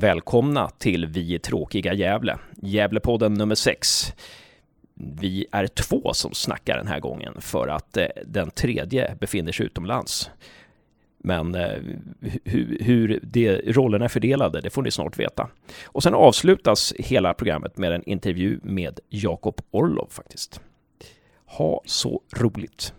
Välkomna till Vi är tråkiga Gävle, Gävlepodden nummer 6. Vi är två som snackar den här gången för att eh, den tredje befinner sig utomlands. Men eh, hur, hur det, rollerna är fördelade, det får ni snart veta. Och sen avslutas hela programmet med en intervju med Jakob Orlov faktiskt. Ha så roligt!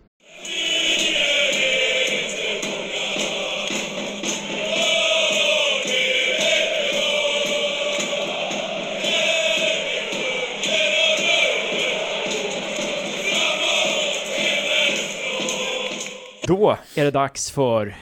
Då är det dags för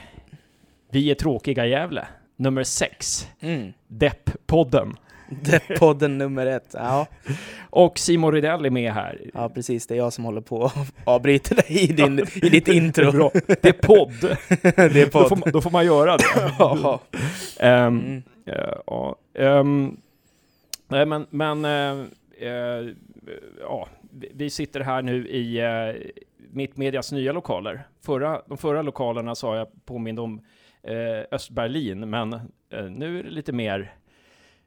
Vi är tråkiga Gävle, nummer 6. Mm. Depp-podden. Depp-podden nummer ett. Ja. Och Simon Rydell är med här. ja, precis. Det är jag som håller på att avbryta dig i, din, i ditt intro. Bra. Det är podd. det är Då podd. får, man, då får man göra det. Ja. Ehm, Mm. eh, ja, ehm, nej, men, men eh, eh, ja, vi- vi sitter här nu i uh, Mittmedias nya lokaler. Förra, de förra lokalerna sa jag påminde om uh, Östberlin, men eh, nu är det lite mer,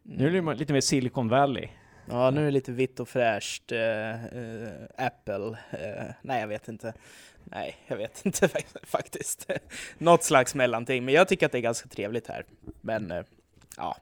nu är det lite mer Silicon Valley. Ja, nu är det lite vitt och fräscht. eh, eh, Apple. eh, nej, jag vet inte. Nej, jag vet inte fak- faktiskt. Något slags mellanting. Men jag tycker att det är ganska trevligt här. Men eh, ja,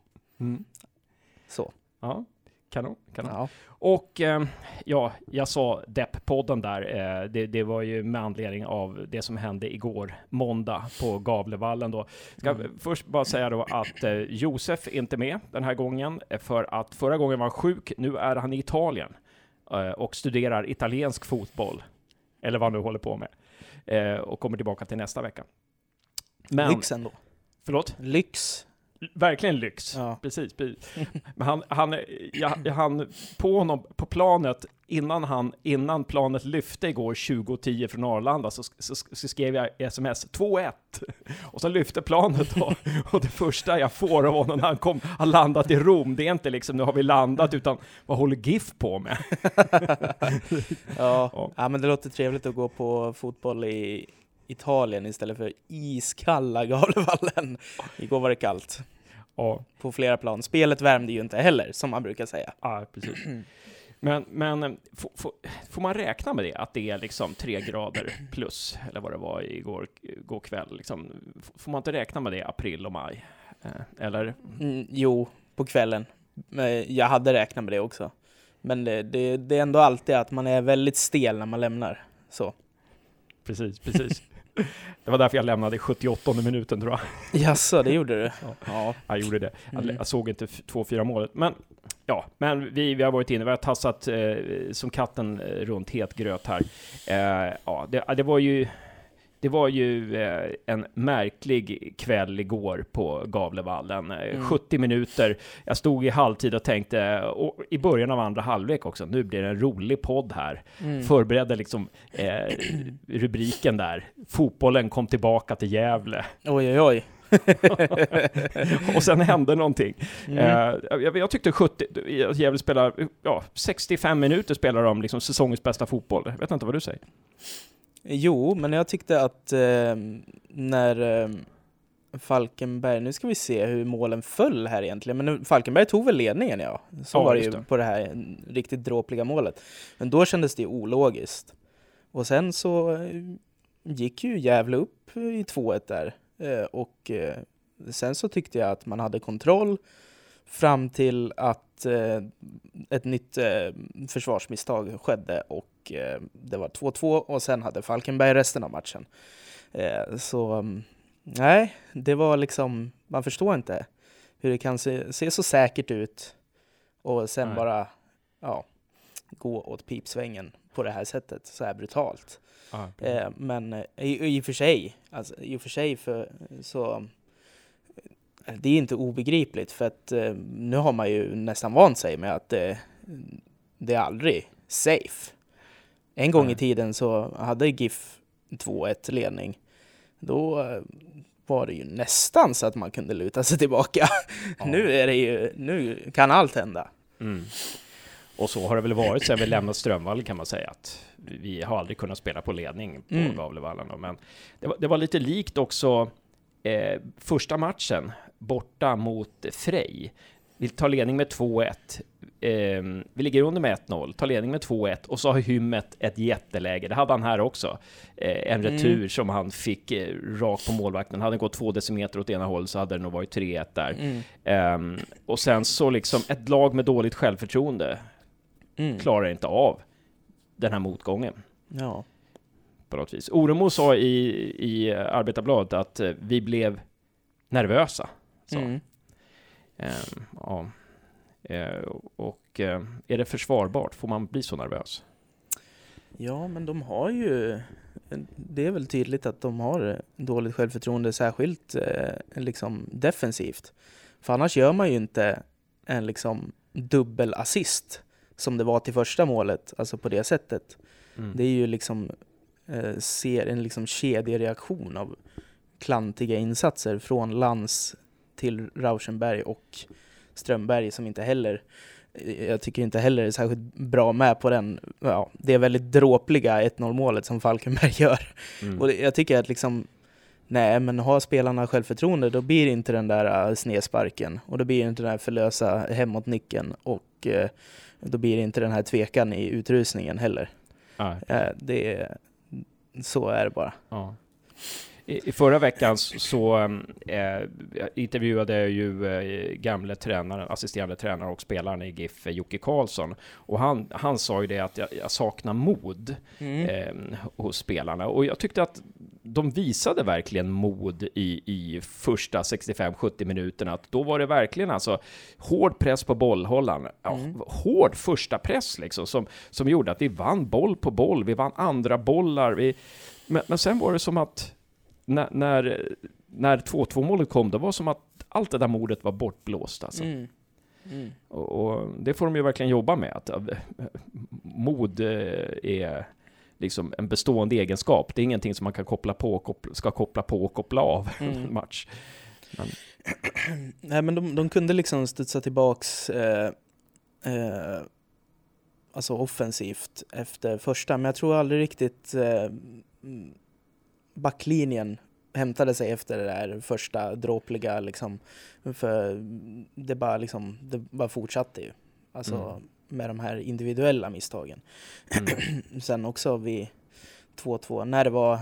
så. Ja, kanon. kanon. Ja. Och eh, ja, jag sa Depp-podden där. Eh, det, det var ju med anledning av det som hände igår, måndag, på Gavlevallen då. Ska Mm. först bara säga då att eh, Josef är inte med den här gången, eh, för att förra gången var han sjuk. Nu är han i Italien eh, och studerar italiensk fotboll, eller vad han nu håller på med, eh, och kommer tillbaka till nästa vecka. Men, Lyx ändå. förlåt? Lyx. Verkligen lyx. Ja. Precis. Men han, han, jag hann på honom på planet innan, han, innan planet lyfte igår 20.10 från Arlanda så, så, så skrev jag sms 2-1 och så lyfte planet då och det första jag får av honom när han kom, har landat i Rom, det är inte liksom nu har vi landat utan vad håller GIF på med? Ja. Ja. ja, men det låter trevligt att gå på fotboll i Italien istället för iskalla Gavlevallen. Igår var det kallt Ja, på flera plan. Spelet värmde ju inte heller, som man brukar säga. ja precis. Men, men får, får, får man räkna med det? Att det är liksom tre grader plus, eller vad det var igår, igår kväll? Liksom, får man inte räkna med det april och maj? Eh, Eller? Mm, jo, på kvällen. Jag hade räknat med det också. Men det, det, det är ändå alltid att man är väldigt stel när man lämnar. Så. Precis, precis. Det var därför jag lämnade i 78 minuten tror jag. Jaså, det gjorde du? Ja. Ja. Jag gjorde det. Jag, Mm. jag såg inte f- 2-4 målet. Men ja, men vi, vi har varit inne, vi har tassat eh, som katten eh, runt het gröt här. Eh, ja, det, det var ju det var ju eh, en märklig kväll igår på Gavlevallen. Eh, Mm. 70 minuter. Jag stod i halvtid och tänkte, och i början av andra halvlek också, nu blir det en rolig podd här. Mm. Förberedde liksom eh, rubriken där. Fotbollen kom tillbaka till Gävle. Oj, oj, oj. och sen hände någonting. Mm. Eh, jag, jag tyckte 70, Gävle spelar, ja, 65 minuter spelar de liksom säsongens bästa fotboll. Jag vet inte vad du säger. Jo, men jag tyckte att eh, när eh, Falkenberg, nu ska vi se hur målen föll här egentligen, men Falkenberg tog väl ledningen ja. Så Ja, var det ju det. på det här riktigt dråpliga målet. Men då kändes det ologiskt. Och sen så eh, gick ju Gävle upp i 2-1 där. Eh, och eh, sen så tyckte jag att man hade kontroll fram till att ett nytt försvarsmisstag skedde och eh, det var 2-2 och sen hade Falkenberg resten av matchen. Eh, så mm, nej, det var liksom, man förstår inte hur det kan se, se så säkert ut och sen Nej. bara ja, gå åt pipsvängen på det här sättet, så här brutalt. Eh, men i, i och för sig, alltså, i och för sig för, så det är inte obegripligt för att eh, nu har man ju nästan vant sig med att eh, det är aldrig safe. En gång i tiden så hade GIF 2-1 ledning. Då eh, var det ju nästan så att man kunde luta sig tillbaka. Ja. Nu är det ju, nu kan allt hända. Mm. Och så har det väl varit sedan vi lämnat Strömvallen kan man säga att vi har aldrig kunnat spela på ledning på Mm. Gavlevallen. Men det var, det var lite likt också eh, första matchen borta mot Frej. Vi tar ledning med 2-1. Eh, vi ligger under med 1-0, tar ledning med 2-1 och så har Hymmet ett jätteläge. Det hade han här också. Eh, en retur mm. som han fick eh, rakt på målvakten. Hade den gått två decimeter åt ena hållet så hade det nog varit 3-1 där. Mm. Ehm, och sen så liksom ett lag med dåligt självförtroende mm. klarar inte av den här motgången. Ja. På något vis. Oremo sa i, i Arbetarbladet att eh, vi blev nervösa. Så. Mm. Um, ja. Uh, och uh, är det försvarbart? Får man bli så nervös? Ja, men de har ju... Det är väl tydligt att de har dåligt självförtroende, särskilt eh, liksom defensivt. För annars gör man ju inte en liksom dubbelassist som det var till första målet, alltså på det sättet. Mm. Det är ju liksom eh, ser en liksom kedjereaktion av klantiga insatser från Lans till Rauschenberg och Strömberg som inte heller jag tycker inte heller är särskilt bra med på den, ja, det är väldigt dråpliga 1-0 målet som Falkenberg gör. Mm. Och jag tycker att liksom, nej men har spelarna självförtroende då blir det inte den där äh, snedsparken och då blir det inte den här förlösa hemåt nicken och eh, då blir det inte den här tvekan i utrusningen heller. Ah. Eh, det, så är det bara. Ah. I, förra veckan så äh, intervjuade jag ju äh, gamle tränaren, assisterande tränare och spelaren i GIF, Jocke Karlsson. Och han, han sa ju det att jag, jag saknar mod mm. äh, hos spelarna. Och jag tyckte att de visade verkligen mod i, i första 65-70 minuterna. Att då var det verkligen alltså hård press på bollhållaren. Ja, mm. Hård första press liksom som, som gjorde att vi vann boll på boll. Vi vann andra bollar. Vi, men, men sen var det som att när, när, när 2-2 målet kom, det var som att allt det där mordet var bortblåst alltså. Mm. Mm. Och, och, det får de ju verkligen jobba med, att äh, mod äh, är liksom en bestående egenskap. Det är ingenting som man kan koppla på, och koppla, ska koppla på och koppla av mm. en match. Men. Nej men de, de kunde liksom studsa tillbaks eh, eh, alltså offensivt efter första, men jag tror aldrig riktigt eh, backlinjen hämtade sig efter det där första dråpliga liksom. För det bara liksom, det bara fortsatte ju. Alltså mm. med de här individuella misstagen. Mm. Sen också vid 2-2, när det var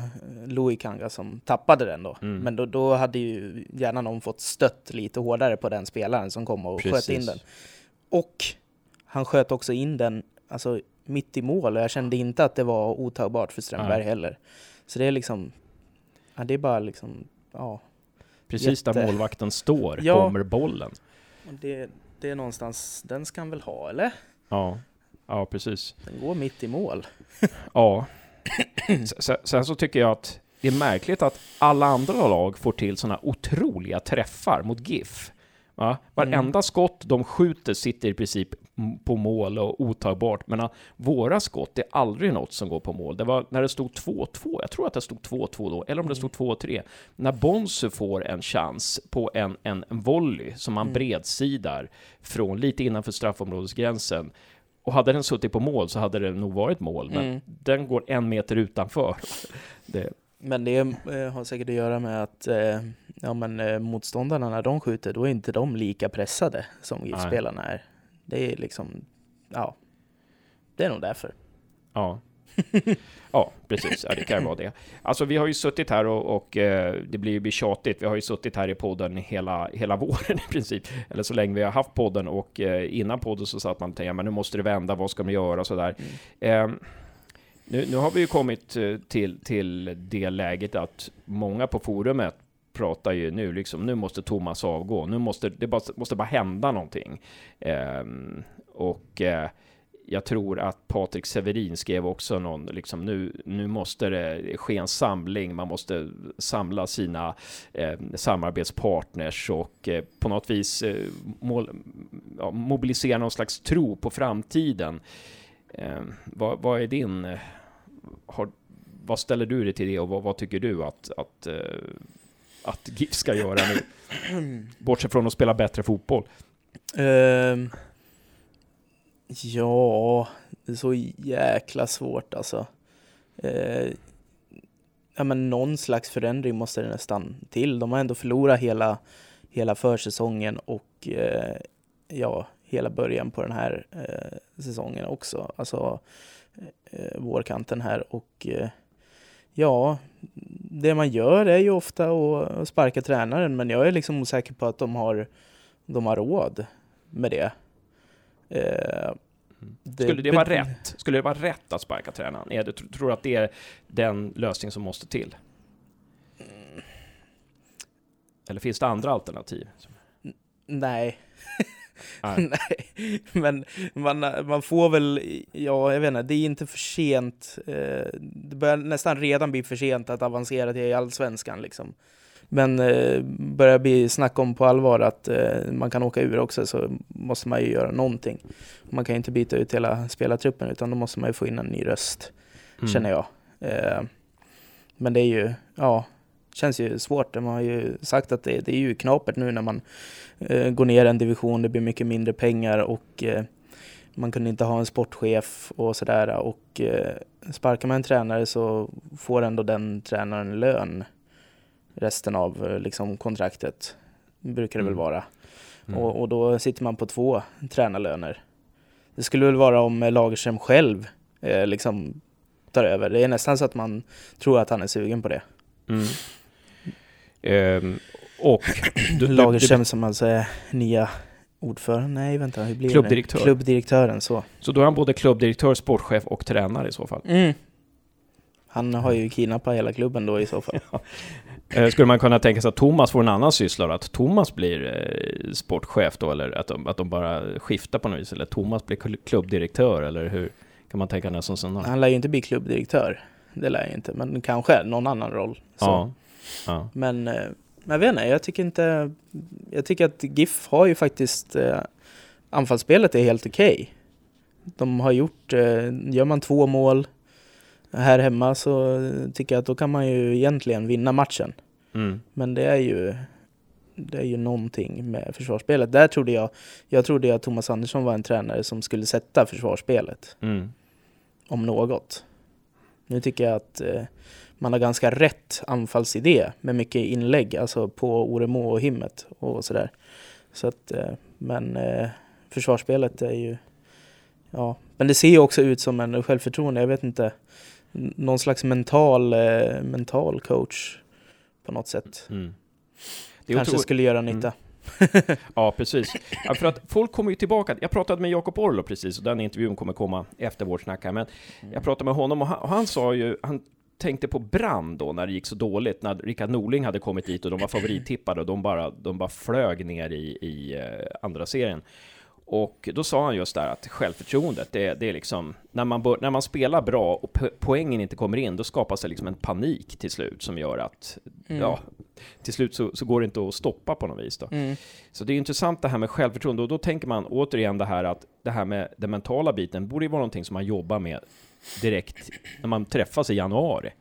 Louis Kanga som tappade den då. Mm. Men då, då hade ju gärna någon fått stött lite hårdare på den spelaren som kom och Precis. sköt in den. Och han sköt också in den alltså, mitt i mål och jag kände inte att det var otagbart för Strömberg Nej. heller. Så det är liksom, Ja, det är bara liksom, ja. Precis jätte... där målvakten står ja. kommer bollen. Det, det är någonstans, den ska han väl ha, eller? Ja, ja precis. Den går mitt i mål. ja. Sen, sen så tycker jag att det är märkligt att alla andra lag får till sådana otroliga träffar mot GIF. Va? Varenda mm. skott de skjuter sitter i princip på mål och otagbart, men våra skott är aldrig något som går på mål. Det var när det stod 2-2, jag tror att det stod 2-2 då, eller om det stod 2-3, mm. när Bonsu får en chans på en, en, en volley som man mm. bredsidar från lite innanför straffområdesgränsen. Och hade den suttit på mål så hade det nog varit mål, men mm. den går en meter utanför. det. Men det eh, har säkert att göra med att eh, ja, men, eh, motståndarna, när de skjuter, då är inte de lika pressade som GIF-spelarna är. Det är liksom, ja, det är nog därför. Ja. ja, precis. Ja, det kan vara det. Alltså, vi har ju suttit här och, och eh, det blir ju tjatigt. Vi har ju suttit här i podden hela, hela våren i princip, eller så länge vi har haft podden och eh, innan podden så satt man och tänkte, men nu måste det vända, vad ska man göra och sådär. Mm. Nu, nu, har vi ju kommit eh, till, till det läget att många på forumet pratar ju nu liksom, nu måste Thomas avgå, nu måste det bara, måste bara hända någonting. Eh, och eh, jag tror att Patrik Severin skrev också någon, liksom nu, nu måste det ske en samling, man måste samla sina eh, samarbetspartners och eh, på något vis eh, mål, ja, mobilisera någon slags tro på framtiden. Ehm, vad, vad, är din, eh, har, vad ställer du dig till det och vad, vad tycker du att, att eh, att GIF ska göra nu? Bortsett från att spela bättre fotboll. Uh, ja, det är så jäkla svårt alltså. Uh, ja, men någon slags förändring måste det nästan till. De har ändå förlorat hela, hela försäsongen och eh, ja, hela början på den här eh, säsongen också. Alltså eh, vårkanten här och eh, ja, det man gör är ju ofta att sparka tränaren, men jag är liksom osäker på att de har, de har råd med det. Eh, det Skulle det vara rätt? Skulle det vara rätt att sparka tränaren? Är det, tror du att det är den lösning som måste till? Eller finns det andra alternativ? Nej. Nej. men man, man får väl, ja jag vet inte, det är inte för sent. Eh, det börjar nästan redan bli för sent att avancera till allsvenskan liksom. Men eh, börjar bli snack om på allvar att eh, man kan åka ur också så måste man ju göra någonting. Man kan ju inte byta ut hela spelartruppen utan då måste man ju få in en ny röst, mm. känner jag. Eh, men det är ju, ja, känns ju svårt. Man har ju sagt att det, det är ju knapert nu när man eh, går ner en division, det blir mycket mindre pengar och eh, man kunde inte ha en sportchef och sådär. Och eh, sparkar man en tränare så får ändå den tränaren lön resten av eh, liksom, kontraktet. Brukar det mm. väl vara. Mm. Och, och, då sitter man på två tränarlöner. Det skulle väl vara om Lagerström själv eh, liksom tar över. Det är nästan så att man tror att han är sugen på det. Mm. Um, och du, Lagerström som alltså är nya ordförande, nej vänta, hur blir klubbdirektör. det? Klubbdirektören, så. Så då är han både klubbdirektör, sportchef och tränare i så fall? Mm. Han har ju kidnappat hela klubben då i så fall. ja. Eh, skulle man kunna tänka sig att Thomas får en annan syssla att Thomas blir eh, sportchef då, eller att de, att de bara skiftar på något vis, eller att Thomas blir klubbdirektör, eller hur kan man tänka sån Han lär ju inte bli klubbdirektör, det lär jag inte, men kanske någon annan roll. Ja. Ja. Men eh, jag vet inte, jag tycker inte, jag tycker att GIF har ju faktiskt, eh, anfallsspelet är helt okej. Okay. De har gjort, eh, gör man två mål, här hemma så tycker jag att då kan man ju egentligen vinna matchen. Mm. Men det är ju det är ju någonting med försvarsspelet. Där trodde jag, jag trodde att Thomas Andersson var en tränare som skulle sätta försvarsspelet. Mm. Om något. Nu tycker jag att eh, man har ganska rätt anfallsidé med mycket inlägg, alltså på Oremo och Himmet och sådär. Så att, eh, men eh, försvarsspelet är ju, ja, men det ser ju också ut som en självförtroende, jag vet inte någon slags mental, eh, mental coach på något sätt. Mm. Kanske otro... skulle göra nytta. Mm. ja, precis. Ja, för att folk kommer ju tillbaka. Jag pratade med Jakob Orlo precis, och den intervjun kommer komma efter vårt snack här, men mm. jag pratade med honom och han, och han sa ju, han tänkte på Brand då när det gick så dåligt, när Rickard Norling hade kommit dit och de var favorittippade och de bara, de bara flög ner i, i uh, andra serien. Och då sa han just där att självförtroendet, det, det är liksom, när man, bör, när man spelar bra och poängen inte kommer in, då skapas det liksom en panik till slut som gör att, mm. ja, till slut så, så, går det inte att stoppa på något vis då. Mm. Så det är intressant det här med självförtroende, och då tänker man återigen det här att det här med den mentala biten borde ju vara någonting som man jobbar med direkt när man träffas i januari.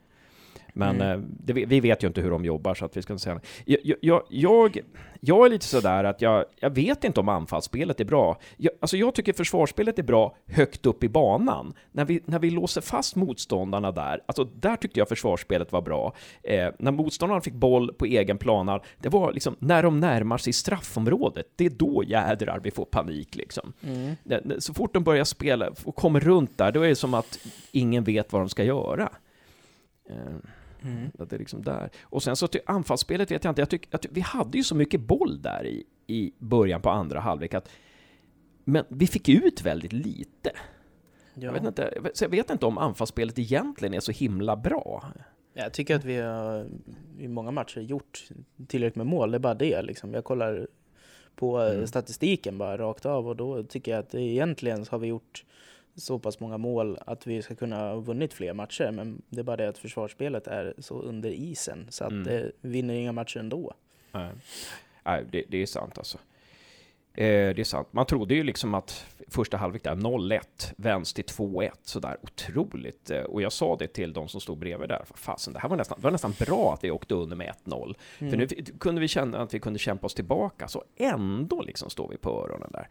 Men mm. Det, vi vet ju inte hur de jobbar, så att vi ska inte säga jag, jag, jag, jag är lite sådär att jag, jag vet inte om anfallsspelet är bra. Jag, alltså jag tycker försvarsspelet är bra högt upp i banan. När vi, när vi låser fast motståndarna där, alltså där tyckte jag försvarsspelet var bra. Eh, när motståndarna fick boll på egen planar, det var liksom när de närmar sig straffområdet, det är då jädrar vi får panik liksom. Mm. Så fort de börjar spela och kommer runt där, då är det som att ingen vet vad de ska göra. Eh. Mm. Att det är liksom där. Och sen så till anfallsspelet vet jag inte, jag tycker att vi hade ju så mycket boll där i, i början på andra halvlek att men vi fick ut väldigt lite. Ja. Jag, vet inte, jag vet inte om anfallsspelet egentligen är så himla bra. Jag tycker att vi har i många matcher gjort tillräckligt med mål, det är bara det liksom. Jag kollar på mm. statistiken bara rakt av och då tycker jag att egentligen så har vi gjort så pass många mål att vi ska kunna ha vunnit fler matcher. Men det är bara det att försvarsspelet är så under isen så att mm. det vinner inga matcher ändå. Nej, Nej det, det är sant alltså. Eh, det är sant. Man trodde ju liksom att första halvlek där, 0-1, vänds till 2-1, sådär otroligt. Eh, och jag sa det till de som stod bredvid där, fasen, det här var nästan, det var nästan bra att vi åkte under med 1-0. Mm. För nu kunde vi känna att vi kunde kämpa oss tillbaka, så ändå liksom står vi på öronen där.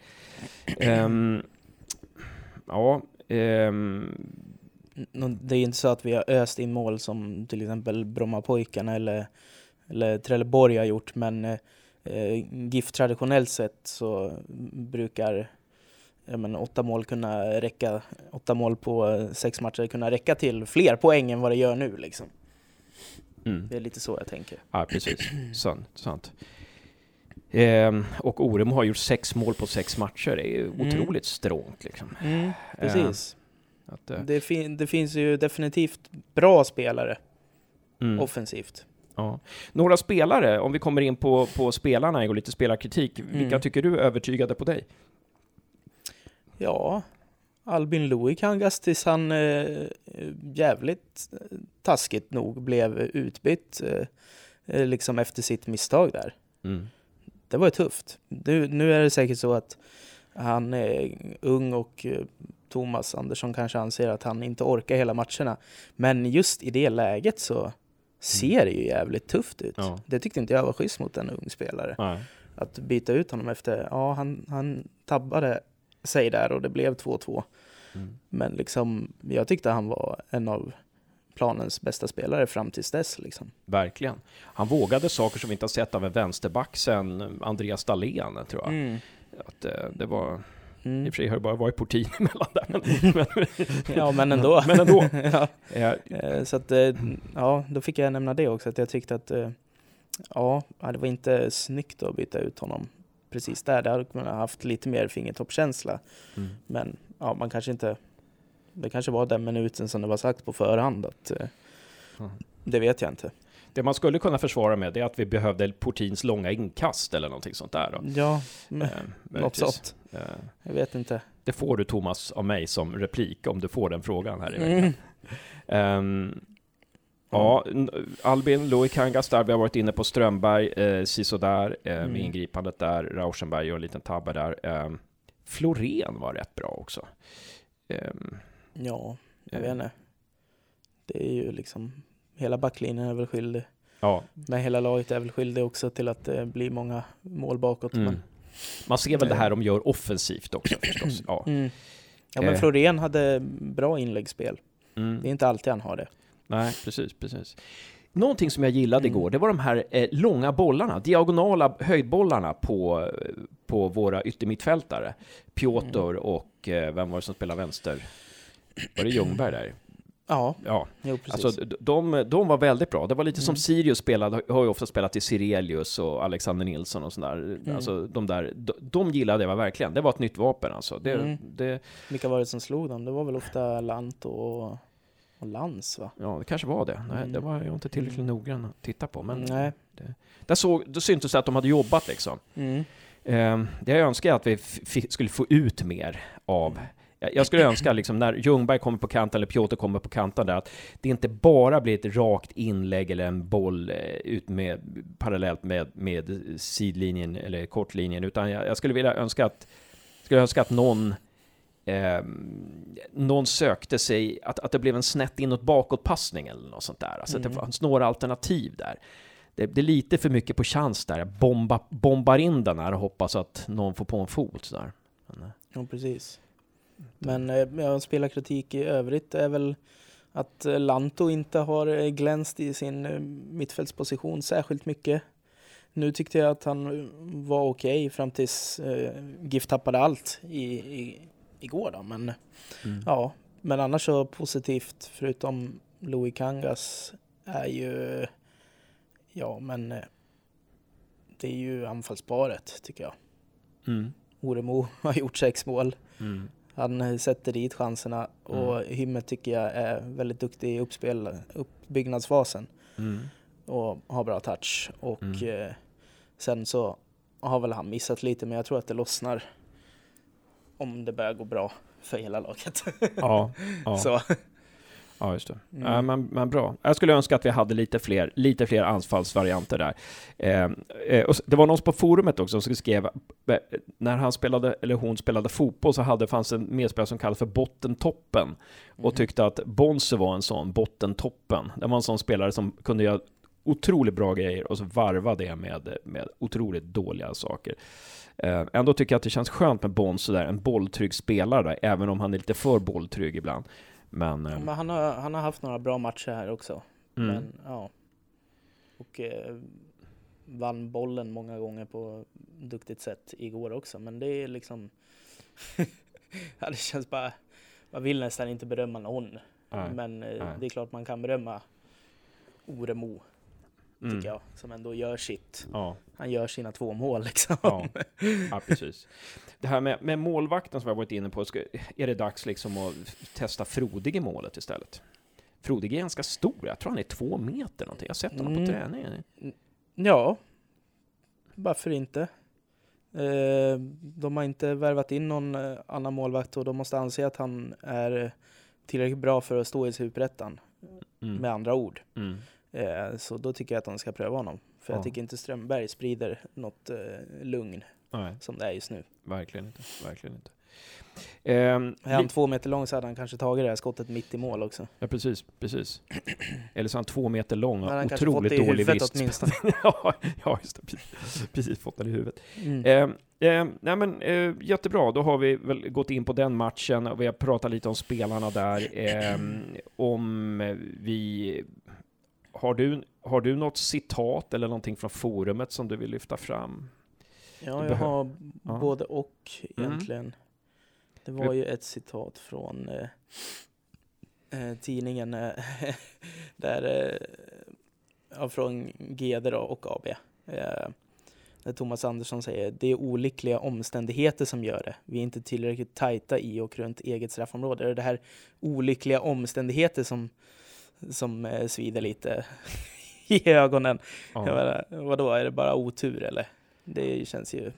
Um, ja, ehm, det är inte så att vi har öst in mål som till exempel Brommapojkarna eller, eller Trelleborg har gjort, men eh, eh, GIF traditionellt sett så brukar ja, men, åtta mål kunna räcka, åtta mål på eh, sex matcher kunna räcka till fler poäng än vad det gör nu liksom. Mm. Det är lite så jag tänker. Ja, precis. Sant. sant. Ehm, och Oremo har gjort sex mål på sex matcher. Det är ju Mm. otroligt strångt liksom. Mm, precis. Att, eh, Det, fin- det finns ju definitivt bra spelare mm. offensivt. Ja. Några spelare, om vi kommer in på, på spelarna och lite spelarkritik. Vilka Mm. tycker du övertygade på dig? Ja, Albin Louis Kangas tills han eh, jävligt eh, taskigt nog blev utbytt eh, eh, liksom efter sitt misstag där. Mm. Det var ju tufft. Nu, nu är det säkert så att han är ung och eh, Thomas Andersson kanske anser att han inte orkar hela matcherna. Men just i det läget så ser det ju jävligt tufft ut. Ja. Det tyckte inte jag var schysst mot en ung spelare. Nej. Att byta ut honom efter, ja han, han tabbade sig där och det blev 2-2. Mm. Men liksom, jag tyckte han var en av planens bästa spelare fram tills dess. Liksom. Verkligen. Han vågade saker som vi inte har sett av en vänsterback sen Andreas Dahlén, tror jag. Mm. Att, eh, det var, I Mm. och för sig har det bara varit Portin emellan där. Men, Ja, men ändå. Men ändå. ja. eh, Så att, eh, ja, då fick jag nämna det också, att jag tyckte att ja, det var inte snyggt att byta ut honom precis där. Där hade man haft lite mer fingertoppskänsla. mm. Men ja, man kanske inte, det kanske var den minuten som det var sagt på förhand. Att, eh, Ja. det vet jag inte. Det man skulle kunna försvara med det är att vi behövde Portins långa inkast eller någonting sånt där. Då. Ja, Eh, något möjligtvis. sånt. Eh, Jag vet inte. Det får du Thomas av mig som replik om du får den frågan här i veckan. Mm. Ehm, ja, Albin, Louis Kangas där, vi har varit inne på Strömberg, eh, sisådär, eh, med Mm. ingripandet där, Rauschenberg gör en liten tabbe där. Ehm, Florén var rätt bra också. Ehm, Ja, jag eh, vet inte. Det är ju liksom, hela backlinjen är väl skyldig. Ja, Men hela laget är väl skyldig också till att det blir många mål bakåt. mm. Men, Man ser väl det här de gör offensivt också förstås. Ja. mm. ja, men Eh. Florén hade bra inläggsspel. Mm. Det är inte alltid han har det. Nej, precis, precis. Någonting som jag gillade Mm. igår, det var de här eh, långa bollarna, diagonala höjdbollarna på, eh, på våra yttermittfältare. Piotr Mm. och, eh, vem var det som spelade vänster? Var det Ljungberg där? Ja, Ja, jo precis. alltså de, de var väldigt bra. Det var lite som Mm. Sirius spelade, har ju ofta spelat i Sirelius och Alexander Nilsson och sådär. Mm. Alltså de där, de, de gillade jag verkligen. Det var ett nytt vapen alltså. Det, Mm. det, Vilka var det som slog dem? Det var väl ofta Lant och, och Lans va? ja, det kanske var det. Nej, Mm. det var jag inte tillräckligt noggrann att titta på. Men Nej. Där såg, då syntes det att de hade jobbat liksom. Mm. Eh, det jag önskar att vi skulle få ut mer av jag skulle önska liksom när Ljungberg kommer på kanten eller Piotr kommer på kanten där att det inte bara blir ett rakt inlägg eller en boll eh, ut med parallellt med, med sidlinjen eller kortlinjen utan jag, jag skulle vilja önska att skulle önska att någon eh, någon sökte sig, att, att det blev en snett inåt bakåt passning eller något sånt där. Alltså att det Mm. fanns några alternativ där. Det, det är lite för mycket på chans där. Bomba, bombar in den här och hoppas att någon får på en fot. Så där. Men, eh, Ja, precis. Men eh, ja, spelarkritik i övrigt är väl att eh, Lanto inte har eh, glänst i sin mittfältsposition särskilt mycket. Nu tyckte jag att han var okej fram tills eh, GIF tappade allt i, i, igår då. Men mm. ja, men annars så positivt förutom Louis Kangas är ju ja, men det är ju anfallsparet tycker jag. Mm. Oremo har gjort sex mål. Mm. Han sätter dit chanserna och Hymmet tycker jag är väldigt duktig i uppspel, uppbyggnadsfasen Mm. och har bra touch. Och Mm. eh, sen så har väl han missat lite men jag tror att det lossnar om det börjar gå bra för hela laget. Ja, ja. så. Ja, just det. Mm. Ja, men, men bra. Jag skulle önska att vi hade lite fler, lite fler anfallsvarianter där. Eh, eh, och det var någon på forumet också som skrev, eh, när han spelade, eller hon spelade fotboll så hade, fanns en medspelare som kallades för bottentoppen och Mhm. tyckte att Bonse var en sån, bottentoppen. Det var en sån spelare som kunde göra otroligt bra grejer och så varva det med, med otroligt dåliga saker. Eh, ändå tycker jag att det känns skönt med Bonse där, en bolltrygg spelare där, även om han är lite för bolltrygg ibland. Men, Ja, eh, Men han har, han har haft några bra matcher här också. mm, Men, ja. Och eh, vann bollen många gånger på duktigt sätt igår också. Men det är liksom... ja, det känns bara... Man vill nästan inte berömma någon. nej, Men eh, nej. det är klart man kan berömma Oremo, mm, tycker jag. Som ändå gör sitt. Ja, Han gör sina två mål liksom. ja, ja, precis. Det här med, med målvakten som jag varit inne på, ska, är det dags liksom att testa Frodig i målet istället? Frodig är ganska stor, jag tror han är två meter någonting. Jag har sett honom Mm. på träningen. Ja, varför inte? Eh, de har inte värvat in någon eh, annan målvakt och de måste anse att han är tillräckligt bra för att stå i Superettan, Mm. med andra ord. Mm. Eh, så då tycker jag att de ska pröva honom. För Ja. jag tycker inte Strömberg sprider något eh, lugn Nej, som det är just nu. verkligen inte. Verkligen inte. Ehm, Är han två meter lång så hade han kanske tagit det här skottet mitt i mål också. ja, precis, precis. Eller så är han två meter lång och han fått otroligt i dålig vrist. åtminstone. ja, ja, just det. Precis, precis fått den i huvudet. Mm. Eh, eh, nej men, eh, jättebra, då har vi väl gått in på den matchen och vi har pratat lite om spelarna där. Om vi... Har du, har du något citat eller någonting från forumet som du vill lyfta fram? Ja, jag har Ja. både och Mm. egentligen. Det var ju ett citat från eh, eh, tidningen eh, där, eh, från GD och AB. Eh, där Thomas Andersson säger det är olyckliga omständigheter som gör det. Vi är inte tillräckligt tajta i och runt eget straffområde. Det är det här olyckliga omständigheter som, som eh, svider lite i ögonen. Jag menar, vadå, är det bara otur eller? Det känns ju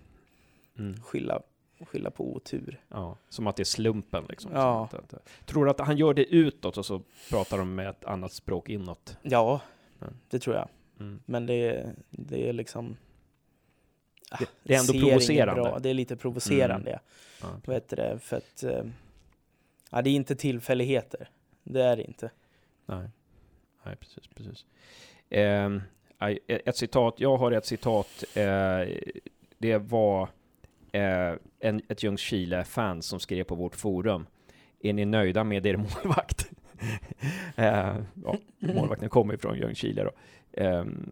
Mm. skylla, skylla på otur. Ja, som att det är slumpen liksom. Ja. Som att- att- Tror du att han gör det utåt och så pratar de med ett annat språk inåt? Ja, Ja. det tror jag. Mm. Men det, det är liksom... Det- det är ändå provocerande. Bra. Det är lite provocerande, ja. Ja. Vad heter det? För att... eh, Ja, det är inte tillfälligheter. Det är det inte. Nej, Nej precis. precis. Aj, ett citat, jag har ett citat. Eh, det var eh, en, ett Ljungskile-fan som skrev på vårt forum. Är ni nöjda med er målvakt? eh, ja, målvakten kommer ju från Ljungskile då. Ehm,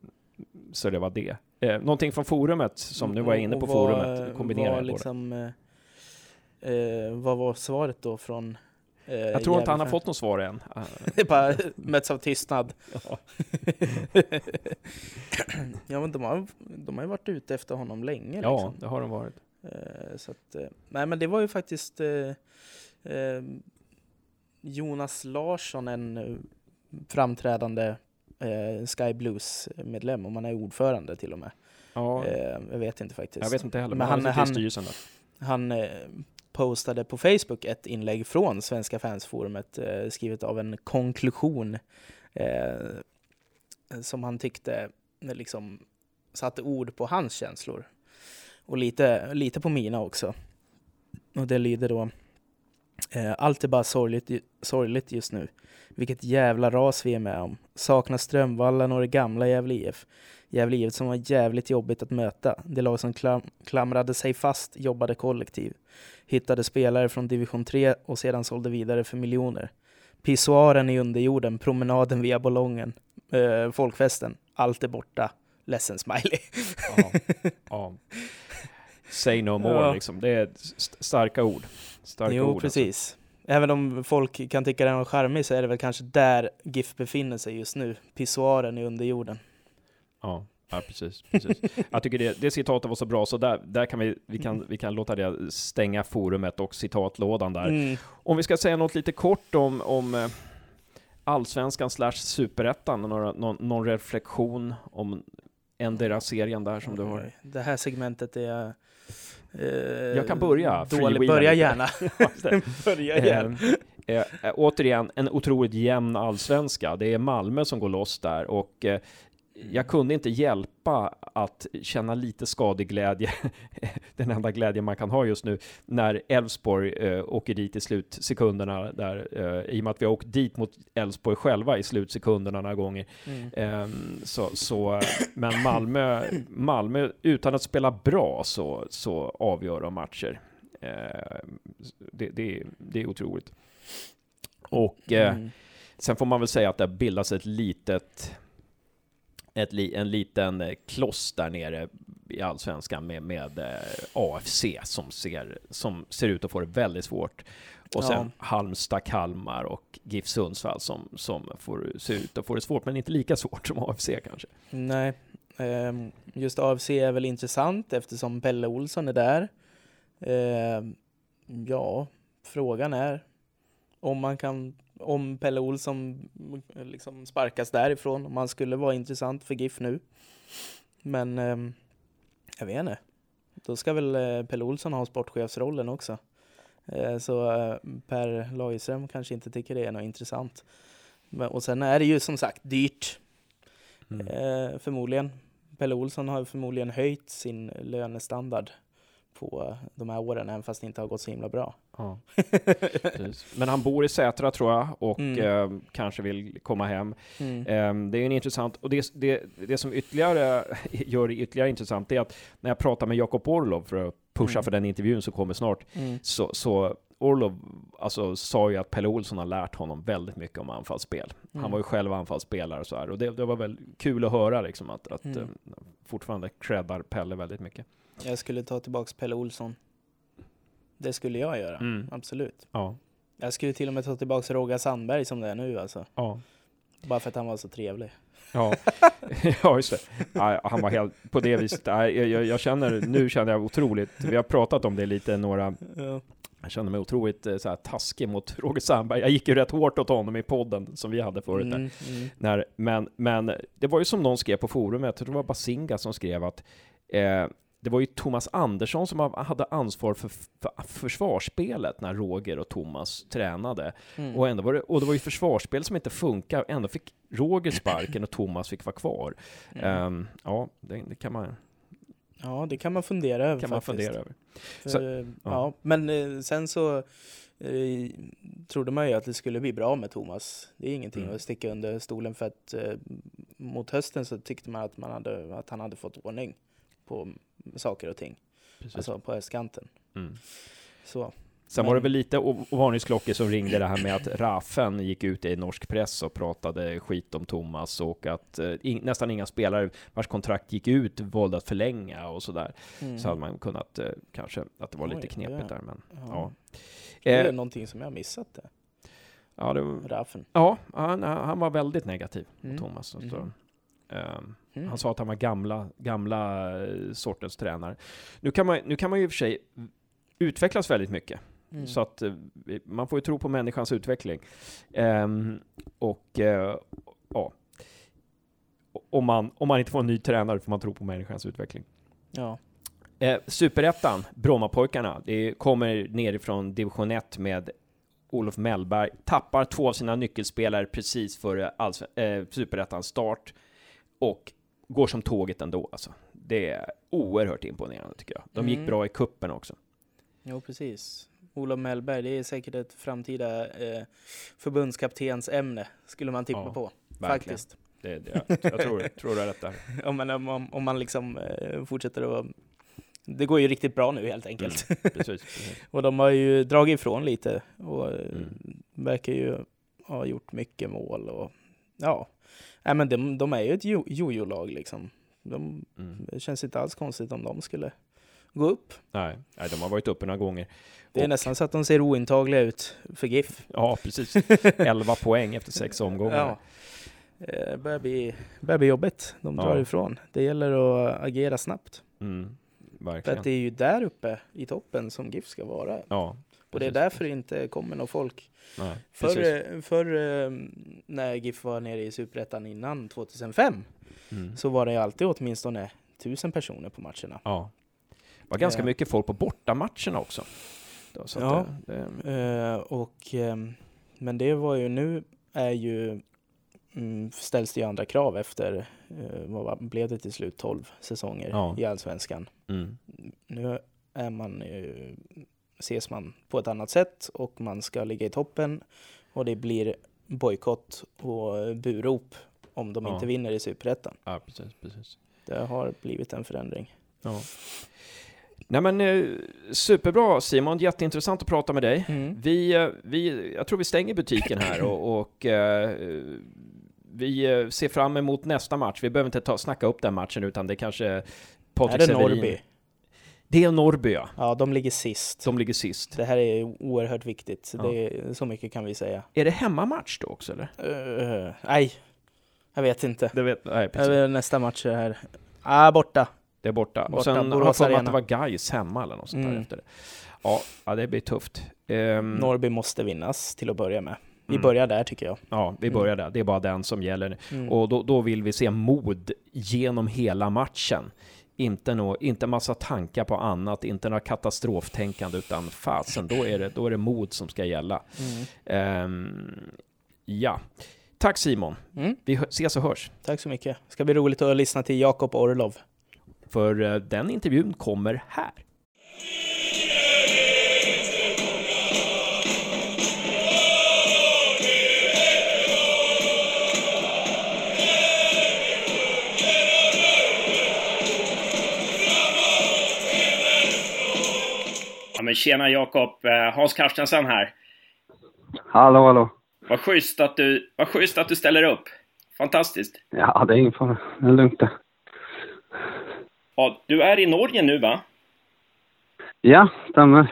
så det var det. Eh, någonting från forumet, som nu var jag inne på vad- forumet, kombinerar jag liksom, eh, eh, Vad var svaret då från... Eh, Jag tror inte han har fått något svar än. Det är bara möts av tystnad. ja. ja men de har, de har ju varit ute efter honom länge. ja, Liksom. det har de varit. Eh, så att, eh, nej men det var ju faktiskt eh, Jonas Larsson, en framträdande Sky Blues-medlem, om han är ordförande till och med. Ja, jag vet inte faktiskt. jag vet inte heller, men, men han, han- han-. Han postade på Facebook ett inlägg från Svenska fansforumet eh, skrivet av en konklusion eh, som han tyckte eh, liksom satte ord på hans känslor. Och lite, lite på mina också. Och det lyder då eh, Allt är bara sorgligt, sorgligt just nu. Vilket jävla ras vi är med om. Saknar Strömvallen och det gamla Gävle IF. Gävle IF som var jävligt jobbigt att möta. Det lag som klam klamrade sig fast, jobbade kollektiv. Hittade spelare från division 3 och sedan sålde vidare för miljoner. Pissoaren i underjorden, promenaden via ballongen, eh, folkfesten. Allt är borta. Ledsen smiley. Ja, ja. Say no more Ja. liksom. Det är st- starka ord. Starka jo, ord, alltså. precis. Även om folk kan tycka den är charmig så är det väl kanske där GIF befinner sig just nu. Pissoaren i underjorden. Ja, ja precis. precis. Jag tycker det, det citatet var så bra, så där, där kan vi, vi, kan, vi kan låta det stänga forumet och citatlådan där. Mm. Om vi ska säga något lite kort om, om eh, Allsvenskan slash Superettan, någon, någon reflektion om endera serien där som du har? Det här segmentet är... Eh, Jag kan börja, Dålig. Börja gärna. Börja gärna. Eh, eh, återigen, en otroligt jämn allsvenska. Det är Malmö som går loss där och eh, jag kunde inte hjälpa att känna lite skadeglädje, den enda glädje man kan ha just nu, när Elfsborg eh, åker dit i slutsekunderna där, eh, i och med att vi har åkt dit mot Elfsborg själva i slutsekunderna några gånger. Mm. Ehm, så, så, men Malmö, Malmö, utan att spela bra så, så avgör de matcher. Ehm, det, det, är- det är otroligt. Och eh, Mm. sen får man väl säga att det har bildats ett litet ett, en liten eh, kloss där nere i Allsvenskan med, med eh, AFC som ser, som ser ut att få det väldigt svårt. Och sen Ja. Halmstad, Kalmar och GIF Sundsvall som, som får se ut att få det svårt, men inte lika svårt som AFC kanske. Nej, ehm, just AFC är väl intressant eftersom Pelle Olsson är där. Ehm, ja, frågan är om man kan, om Pelle Olsson liksom sparkas därifrån, om han skulle vara intressant för GIF nu. Men ehm, jag vet inte. Då ska väl eh, Pelle Olsson ha sportchefsrollen också. Eh, Så eh, Per Lagerström kanske inte tycker det är något intressant. Men, och sen är det ju som sagt dyrt. Mm. Eh, förmodligen. Pelle Olsson har förmodligen höjt sin lönestandard på de här åren, även fast det inte har gått så himla bra. Ja. Men han bor i Sätra tror jag och Mm. eh, kanske vill komma hem. Mm. Eh, det är en intressant, och det, det, det som ytterligare gör det ytterligare intressant är att när jag pratar med Jakob Orlov för att pusha Mm. för den intervjun som kommer snart, Mm. så, så Orlov alltså, sa ju att Pelle Olsson har lärt honom väldigt mycket om anfallsspel. Han Mm. var ju själv anfallsspelare och så här, och det, det var väl kul att höra liksom att, att Mm. eh, fortfarande creddar Pelle väldigt mycket. Jag skulle ta tillbaks Pelle Olsson. Det skulle jag göra, Mm. absolut. Ja, Jag skulle till och med ta tillbaks Roger Sandberg som det är nu alltså. ja. Bara för att han var så trevlig. Ja, ja just det. Ja, han var helt på det viset. Ja, Jag, jag, jag känner, nu känner jag otroligt, vi har pratat om det lite, några, Ja. jag känner mig otroligt eh, så här, taskig mot Roger Sandberg. Jag gick ju rätt hårt åt honom i podden som vi hade förut. Mm, mm. När, men, men det var ju som någon skrev på forumet, jag tror det var Basinga som skrev att eh, det var ju Thomas Andersson som hade ansvar för, för försvarsspelet när Roger och Thomas tränade. Mm. Och, ändå var det, och det var ju försvarsspel som inte funkar, ändå fick Roger sparken och Thomas fick vara kvar. Mm. Ehm, ja, det, det kan man, Ja, det kan man fundera över kan man faktiskt. fundera över. För, Så- ja. ja. men eh, sen så eh, trodde man ju att det skulle bli bra med Thomas. Det är ingenting Mm. att sticka under stolen för att eh, mot hösten så tyckte man att, man hade, att han hade fått ordning på saker och ting. Precis. Alltså på höstkanten. Mm. Så. Sen var det men- väl lite varningsklockor som ringde det här med att Rafen gick ut i norsk press och pratade skit om Thomas och att eh, in, nästan inga spelare vars kontrakt gick ut valde att förlänga och sådär. Mm. Så hade man kunnat eh, kanske att det var lite Oj, knepigt ja. där men Ja. ja. Det är Eh, någonting som jag missat det. ja, det var, Raffen. ja han, han var väldigt negativ mot Mm. Thomas. Ehm, Mm. Han sa att han var gamla, gamla eh, sortens tränare. Nu kan man, nu kan man ju i och för sig utvecklas väldigt mycket. Mm. Så att eh, man får ju tro på människans utveckling. Ehm, och eh, ja, om man, om man inte får en ny tränare får man tro på människans utveckling. Ja. Eh, Superettan, Brommapojkarna, det kommer nerifrån division 1 med Olof Mellberg, tappar två av sina nyckelspelare precis före eh, Superettans start och går som tåget ändå alltså. Det är oerhört imponerande tycker jag. De gick Mm. bra i kuppen också. Jo, precis. Olof Mellberg, det är säkert ett framtida eh, förbundskaptensämne, skulle man tippa Ja, på. Verkligen. Faktiskt. Det, det, jag, jag tror, tror du har rätt där. om, man, om, om man liksom eh, fortsätter att... Det går ju riktigt bra nu helt enkelt. Mm, precis, precis. och de har ju dragit ifrån lite och eh, Mm. verkar ju ha gjort mycket mål och ja. Nej men de, de är ju ett jo- jojo-lag liksom. De, Mm. det känns inte alls konstigt om de skulle gå upp. Nej, nej, de har varit uppe några gånger. Det är Och- nästan så att de ser ointagliga ut för GIF. Ja, precis. 11 poäng efter sex omgångar. Ja. Eh, Det börjar bli, börjar bli jobbigt. De drar Ja. ifrån. Det gäller att agera snabbt. Mm, För verkligen. att det är ju där uppe i toppen som GIF ska vara. Ja, Och det är därför det inte kommer någon folk. Nej, Förr, förr eh, när GIF var nere i Superettan innan 2005 Mm. så var det alltid åtminstone tusen personer på matcherna. Ja. Det var ganska Eh. mycket folk på bortamatcherna också. Då, Ja. det, det, Eh, och, ehm, men det var ju nu är ju mm, ställs det ju andra krav efter eh, vad blev det till slut 12 säsonger Ja. i allsvenskan. mm. Nu är man eh, ses man på ett annat sätt och man ska ligga i toppen och det blir bojkott och burop om de Ja. inte vinner i superettan. Ja, precis, precis. Det har blivit en förändring. Ja. Nej men eh, superbra Simon, jätteintressant att prata med dig. Mm. Vi, eh, vi, jag tror vi stänger butiken här och, och eh, vi eh, ser fram emot nästa match. Vi behöver inte ta, snacka upp den matchen utan det kanske Är Patrik Severin. Norrby? Det är Norrby ja. Ja, de ligger sist. De ligger sist. Det här är oerhört viktigt. Ja. Det är, så mycket kan vi säga. Är det hemmamatch då också eller? Uh, nej, jag vet inte. Det vet, nej, precis. Nästa match är här. Ah, borta. Det är borta. Borta, och sen har jag för mig att det var Gais hemma eller något sånt där Mm. efter det. Ja, ja, det blir tufft. Ehm, Norrby måste vinnas till att börja med. Vi Mm. börjar där tycker jag. Ja, vi börjar där. Det är bara den som gäller. Mm. Och då, då vill vi se mod genom hela matchen. Inte, nå, inte massa tankar på annat, inte några katastroftänkande, utan fasen, då är det, då är det mod som ska gälla. Mm. Ehm, ja. Tack Simon. Mm. Vi ses och hörs. Tack så mycket. Ska bli roligt att lyssna till Jakob Orlov. För eh, den intervjun kommer här. Men tjena Jakob, Eh, Hans Carstensen här. Hallå, hallå. Vad schysst att du, vad schysst att du ställer upp. Fantastiskt. Ja, det är ingen fara. Det är lugnt det. Ja, du är i Norge nu va? Ja, stämmer.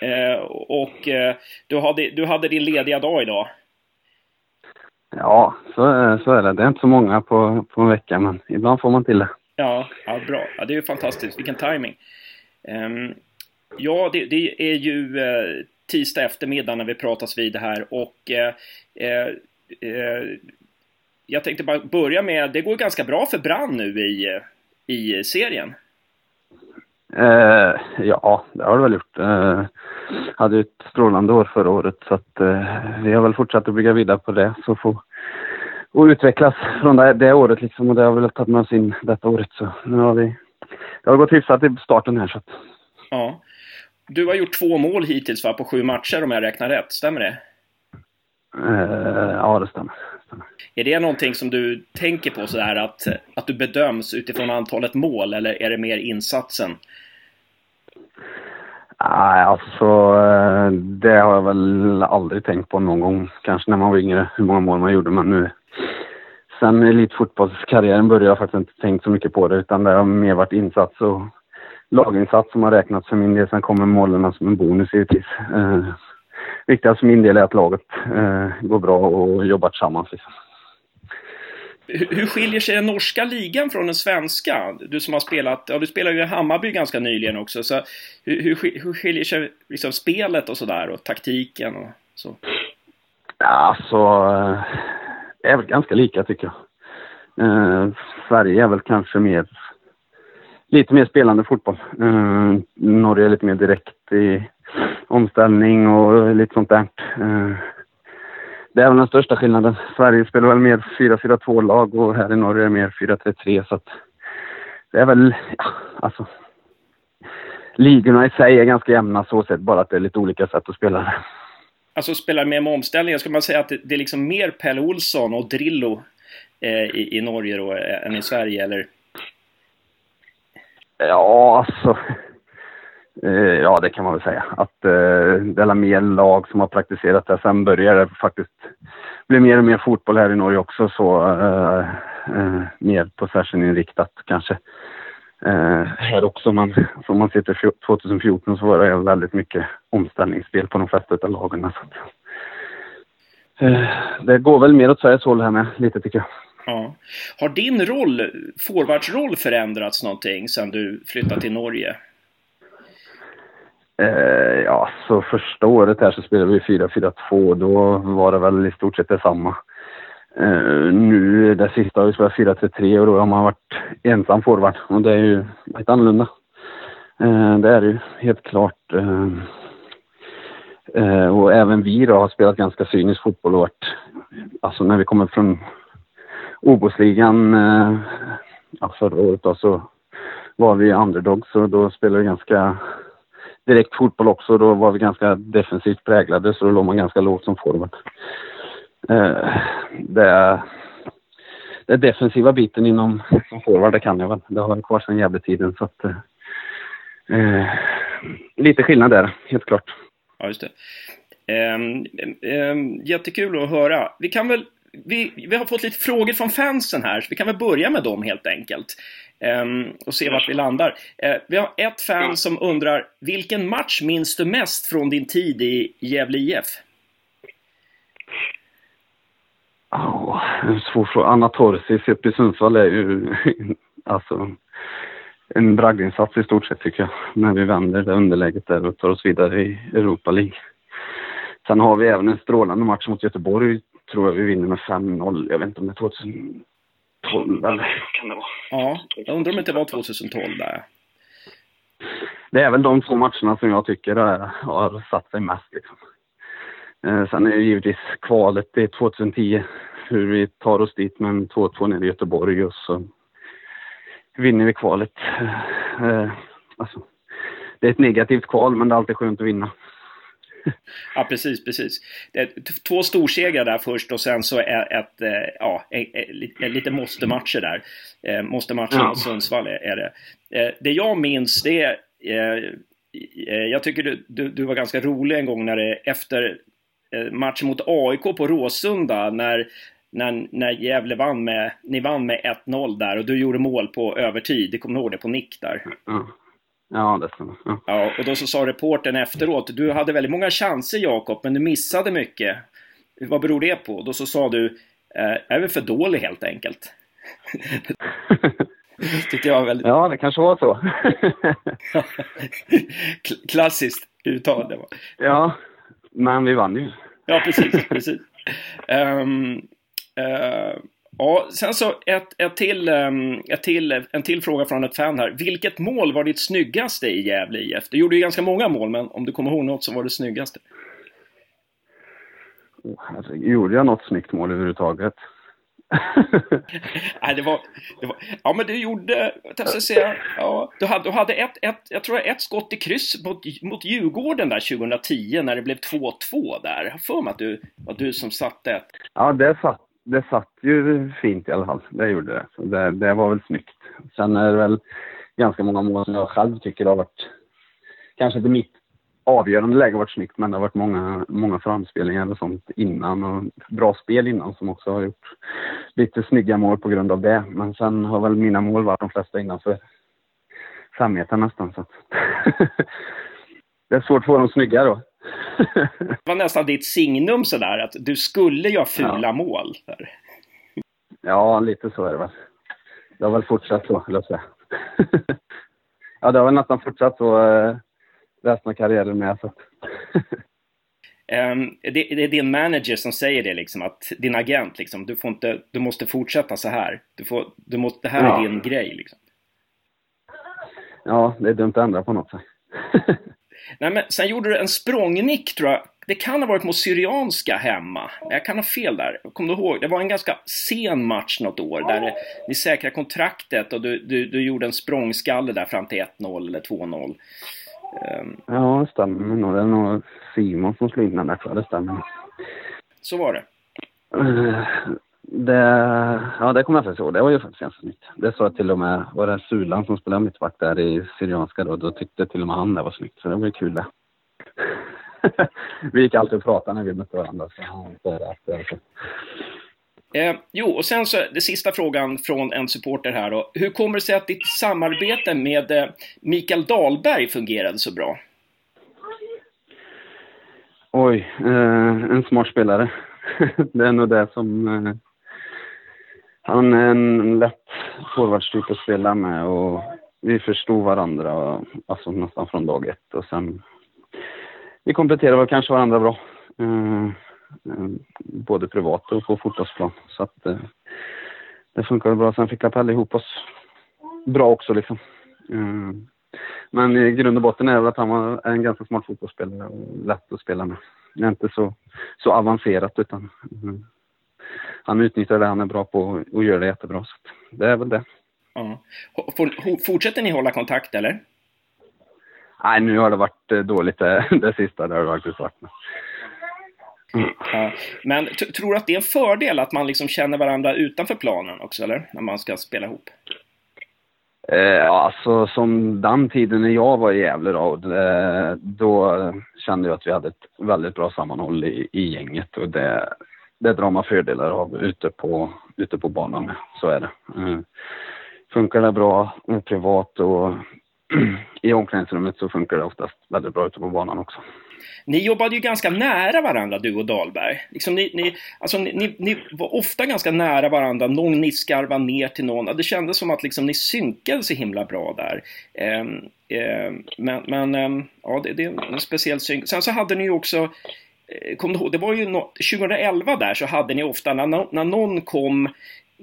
Eh, och eh, du, hade, du hade din lediga dag idag. Ja, så, så är det. Det är inte så många på, på en vecka, men ibland får man till det. Ja, ja bra. Ja, det är ju fantastiskt. Vilken timing. Ehm, ja, det, det är ju eh, tisdag eftermiddag när vi pratas vid här och eh, eh, eh, jag tänkte bara börja med, det går ganska bra för Brann nu i, i serien. Eh, ja, det har det väl gjort. Eh, hade ett strålande år förra året, så att eh, vi har väl fortsatt att bygga vidare på det. Så få och utvecklas från det, det året liksom. Och det har vi väl tagit med oss in detta året. Så nu har vi... Det har gått hyfsat i starten här, så att... Ja. Du har gjort två mål hittills va, på sju matcher om jag räknar rätt, stämmer det? Eh, ja, det stämmer. Är det någonting som du tänker på sådär att, att du bedöms utifrån antalet mål eller är det mer insatsen? Nej, alltså eh, det har jag väl aldrig tänkt på någon gång. Kanske när man var yngre, hur många mål man gjorde. Men nu, sen elitfotbollskarriären började jag faktiskt inte tänkt så mycket på det. Utan det har mer varit insats och laginsats som har räknats för min del. Sen kommer målen som en bonus givetvis. Eh, viktigast för min del är att laget eh, går bra och jobbar tillsammans. Liksom. Hur skiljer sig den norska ligan från den svenska? Du som har spelat, ja du spelar ju i Hammarby ganska nyligen också, så hur, hur, skil- hur skiljer sig liksom spelet och sådär och taktiken och så? Ja, Alltså, eh, det är väl ganska lika tycker jag. Eh, Sverige är väl kanske mer, lite mer spelande fotboll. Eh, Norge är lite mer direkt i omställning och lite sånt där. Eh, det är väl den största skillnaden. Sverige spelar väl mer 4-4-2-lag och här i Norge är det mer 4-3-3 så att det är väl, ja, alltså ligorna i sig är ganska jämna så sett, bara att det är lite olika sätt att spela. Alltså spelar med med omställningen, ska man säga att det, är liksom mer Pelle Olsson och Drillo eh, i, i Norge då eh, än i Sverige eller? Ja, alltså. Eh, ja, det kan man väl säga. Att eh, det är mer lag som har praktiserat det. Sen börjar det faktiskt bli mer och mer fotboll här i Norge också. Så eh, eh, mer possession-inriktat kanske. Eh, här också, men som man sitter till 2014 så var det väldigt mycket omställningsspel på de flesta av lagen. Så att, eh, det går väl mer åt Sveriges håll här med, lite tycker jag. Ja. Har din roll, forwardsroll förändrats någonting sedan du flyttade till Norge? Eh, ja, så första året här så spelade vi 4-4-2. Då var det väl i stort sett detsamma. Eh, nu det sista har vi spelat 4-3-3 och då har man varit ensam forward och det är ju lite annorlunda. Eh, det är det ju helt klart. Eh, eh, och även vi då har spelat ganska cynisk fotboll och varit, alltså när vi kommer från Obosligan eh, ja, förra året då, så var vi underdogs och då spelade vi ganska direkt fotboll också. Då var vi ganska defensivt präglade så då låg man ganska lågt som forward. Eh, det, det defensiva biten inom som forward, det kan jag väl. Det har jag kvar sedan Gävletiden så att eh, eh, lite skillnad där, helt klart. Ja, just det. Um, um, jättekul att höra. Vi kan väl vi, vi har fått lite frågor från fansen här, så vi kan väl börja med dem helt enkelt. Um, och se vart vi landar. Uh, vi har ett fan som undrar, vilken match minns du mest från din tid i Gävle IF? Oh, en svår fråga. Anna Torsis uppe i Sundsvall är ju alltså en bragdinsats i stort sett tycker jag. När vi vänder det underläget där och tar oss vidare i Europa League. Sen har vi även en strålande match mot Göteborg tror jag vi vinner med 5-0. Jag vet inte om det är 2012 eller kan det vara? Ja, jag undrar om det inte var 2012 där. Det är väl de två matcherna som jag tycker har satt sig mest. Liksom. Eh, sen är det givetvis kvalet, det är 2010, hur vi tar oss dit med en 2-2 nere i Göteborg och så vinner vi kvalet. Eh, alltså, det är ett negativt kval, men det är alltid skönt att vinna. Ja, precis, precis. Två storsegrar där först och sen så ett, ett, eh, ja, lite måste-matcher där. Eh, måste-matchen ja. mot Sundsvall är det. Eh, det jag minns det är jag tycker du, du, du, var ganska rolig en gång när det efter matchen mot AIK på Råsunda när, när, när Gävle vann med, ni vann med 1-0 där och du gjorde mål på övertid. Du kommer ihåg det på nick där? Ja. Ja, det stämmer. Ja. ja, och då så sa reporten efteråt, du hade väldigt många chanser Jakob, men du missade mycket. Vad beror det på? Då så sa du, eh, är väl för dålig helt enkelt. tyckte jag var väldigt... Ja, det kanske var så. Klassiskt uttalande. Ja, men vi vann ju. Ja, precis, precis. Um, uh, Ja, sen så ett, ett till, ehm, ett till, en till fråga från ett fan här. Vilket mål var ditt snyggaste i Gävle IF? Du gjorde ju ganska många mål, men om du kommer ihåg något så var det snyggaste. Oh, alltså, gjorde jag något snyggt mål överhuvudtaget? Nej, det var, det var... Ja, men du gjorde... Jag ska säga, ja, du hade, du hade ett, ett, jag tror ett skott i kryss mot, mot Djurgården där 2010 när det blev 2-2 där. Jag har för mig att du var du som satte ett. Ja, det satt det satt ju fint i alla fall. Det gjorde det. Så det, det var väl snyggt. Sen är det väl ganska många mål som jag själv tycker har varit, kanske inte mitt avgörande läge har varit snyggt, men det har varit många, många framspelningar och sånt innan och bra spel innan som också har gjort lite snygga mål på grund av det. Men sen har väl mina mål varit de flesta innanför fem meter nästan. Så det är svårt att få dem snygga då det var nästan ditt signum sådär, att du skulle göra fula ja. mål. Där. Ja, lite så är det väl. Det har väl fortsatt så, höll jag säga. ja, det har väl nästan fortsatt så eh, resten av karriären med. Så. Um, det, det, är din manager som säger det, liksom, att din agent, liksom, du, får inte, du måste fortsätta så här. Du får, du måste, det här ja. är din grej. Liksom. Ja, det är dumt att ändra på något. Nej, men sen gjorde du en språngnick tror jag. Det kan ha varit mot Syrianska hemma. Jag kan ha fel där. Kommer du ihåg? Det var en ganska sen match något år där ni säkrade kontraktet och du, du, du gjorde en språngskalle där fram till 1-0 eller 2-0. Um... Ehm. Ja, det stämmer nog. Det är nog Simon som slog in den där. Det stämmer. Så var det. Uh, det, ja, det kommer jag faktiskt ihåg. Det var ju faktiskt ganska snyggt. Det sa till och med, var det Sulan som spelade mittback där i Syrianska då, då tyckte till och med han det var snyggt. Så det var ju kul det. vi gick alltid och pratade när vi mötte varandra. Så han sa det alltså. Eh, jo, och sen så det sista frågan från en supporter här då. Hur kommer det sig att ditt samarbete med eh, Mikael Dahlberg fungerade så bra? Oj, eh, en smart spelare. det är nog det som eh, han är en lätt forwardstyp att spela med och vi förstod varandra alltså nästan från dag ett och sen vi kompletterar väl kanske varandra bra. Eh, eh, både privat och på fotbollsplan. Så att eh, det funkade bra. Sen fick Kapell ihop oss bra också liksom. Eh, men i grund och botten är det att han var en ganska smart fotbollsspelare och lätt att spela med. Det är inte så, så avancerat utan eh, han utnyttjar det han är bra på och gör det jättebra. Så det är väl det. Ja. Fortsätter ni hålla kontakt eller? Nej, nu har det varit eh, dåligt det, det sista. Det har det faktiskt varit. Mm. Ja. Men tror du att det är en fördel att man liksom känner varandra utanför planen också, eller? När man ska spela ihop? Eh, alltså som den tiden när jag var i Gävle då, det, då kände jag att vi hade ett väldigt bra sammanhåll i, i gänget och det, det drar man fördelar av ute på, ute på banan med. Så är det. Mm. Funkar det bra privat och i omklädningsrummet så funkar det oftast väldigt bra ute på banan också. Ni jobbade ju ganska nära varandra, du och Dahlberg. Liksom ni, ni, alltså ni, ni var ofta ganska nära varandra, någon niskarva ner till någon. Det kändes som att liksom ni synkade så himla bra där. Eh, eh, men men eh, ja, det, det, är en speciell synk. Sen så hade ni ju också Eh, kom du ihåg, det var ju no 2011 där så hade ni ofta när, när någon kom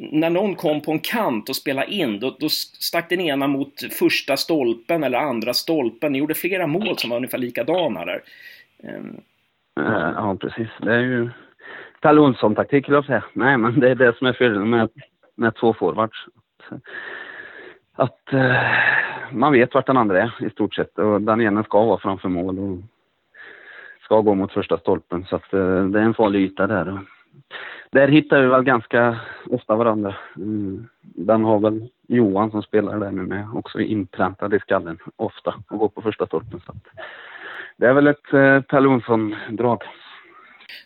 när någon kom på en kant och spelade in, då, då stack den ena mot första stolpen eller andra stolpen. Ni gjorde flera mål som var ungefär likadana där. Um. Ja, precis. Det är ju Kalle Olsson-taktik, skulle jag säga. Nej, men det är det som är fördelen med, med två forwards. Att uh, man vet vart den andra är i stort sett och den ena ska vara framför mål och ska gå mot första stolpen. Så att eh, det är en farlig yta där där hittar vi väl ganska ofta varandra. Mm. Den har väl Johan som spelar där nu med också inpräntad i skallen ofta och går på första stolpen. Så det är väl ett eh, Pelle Olsson-drag.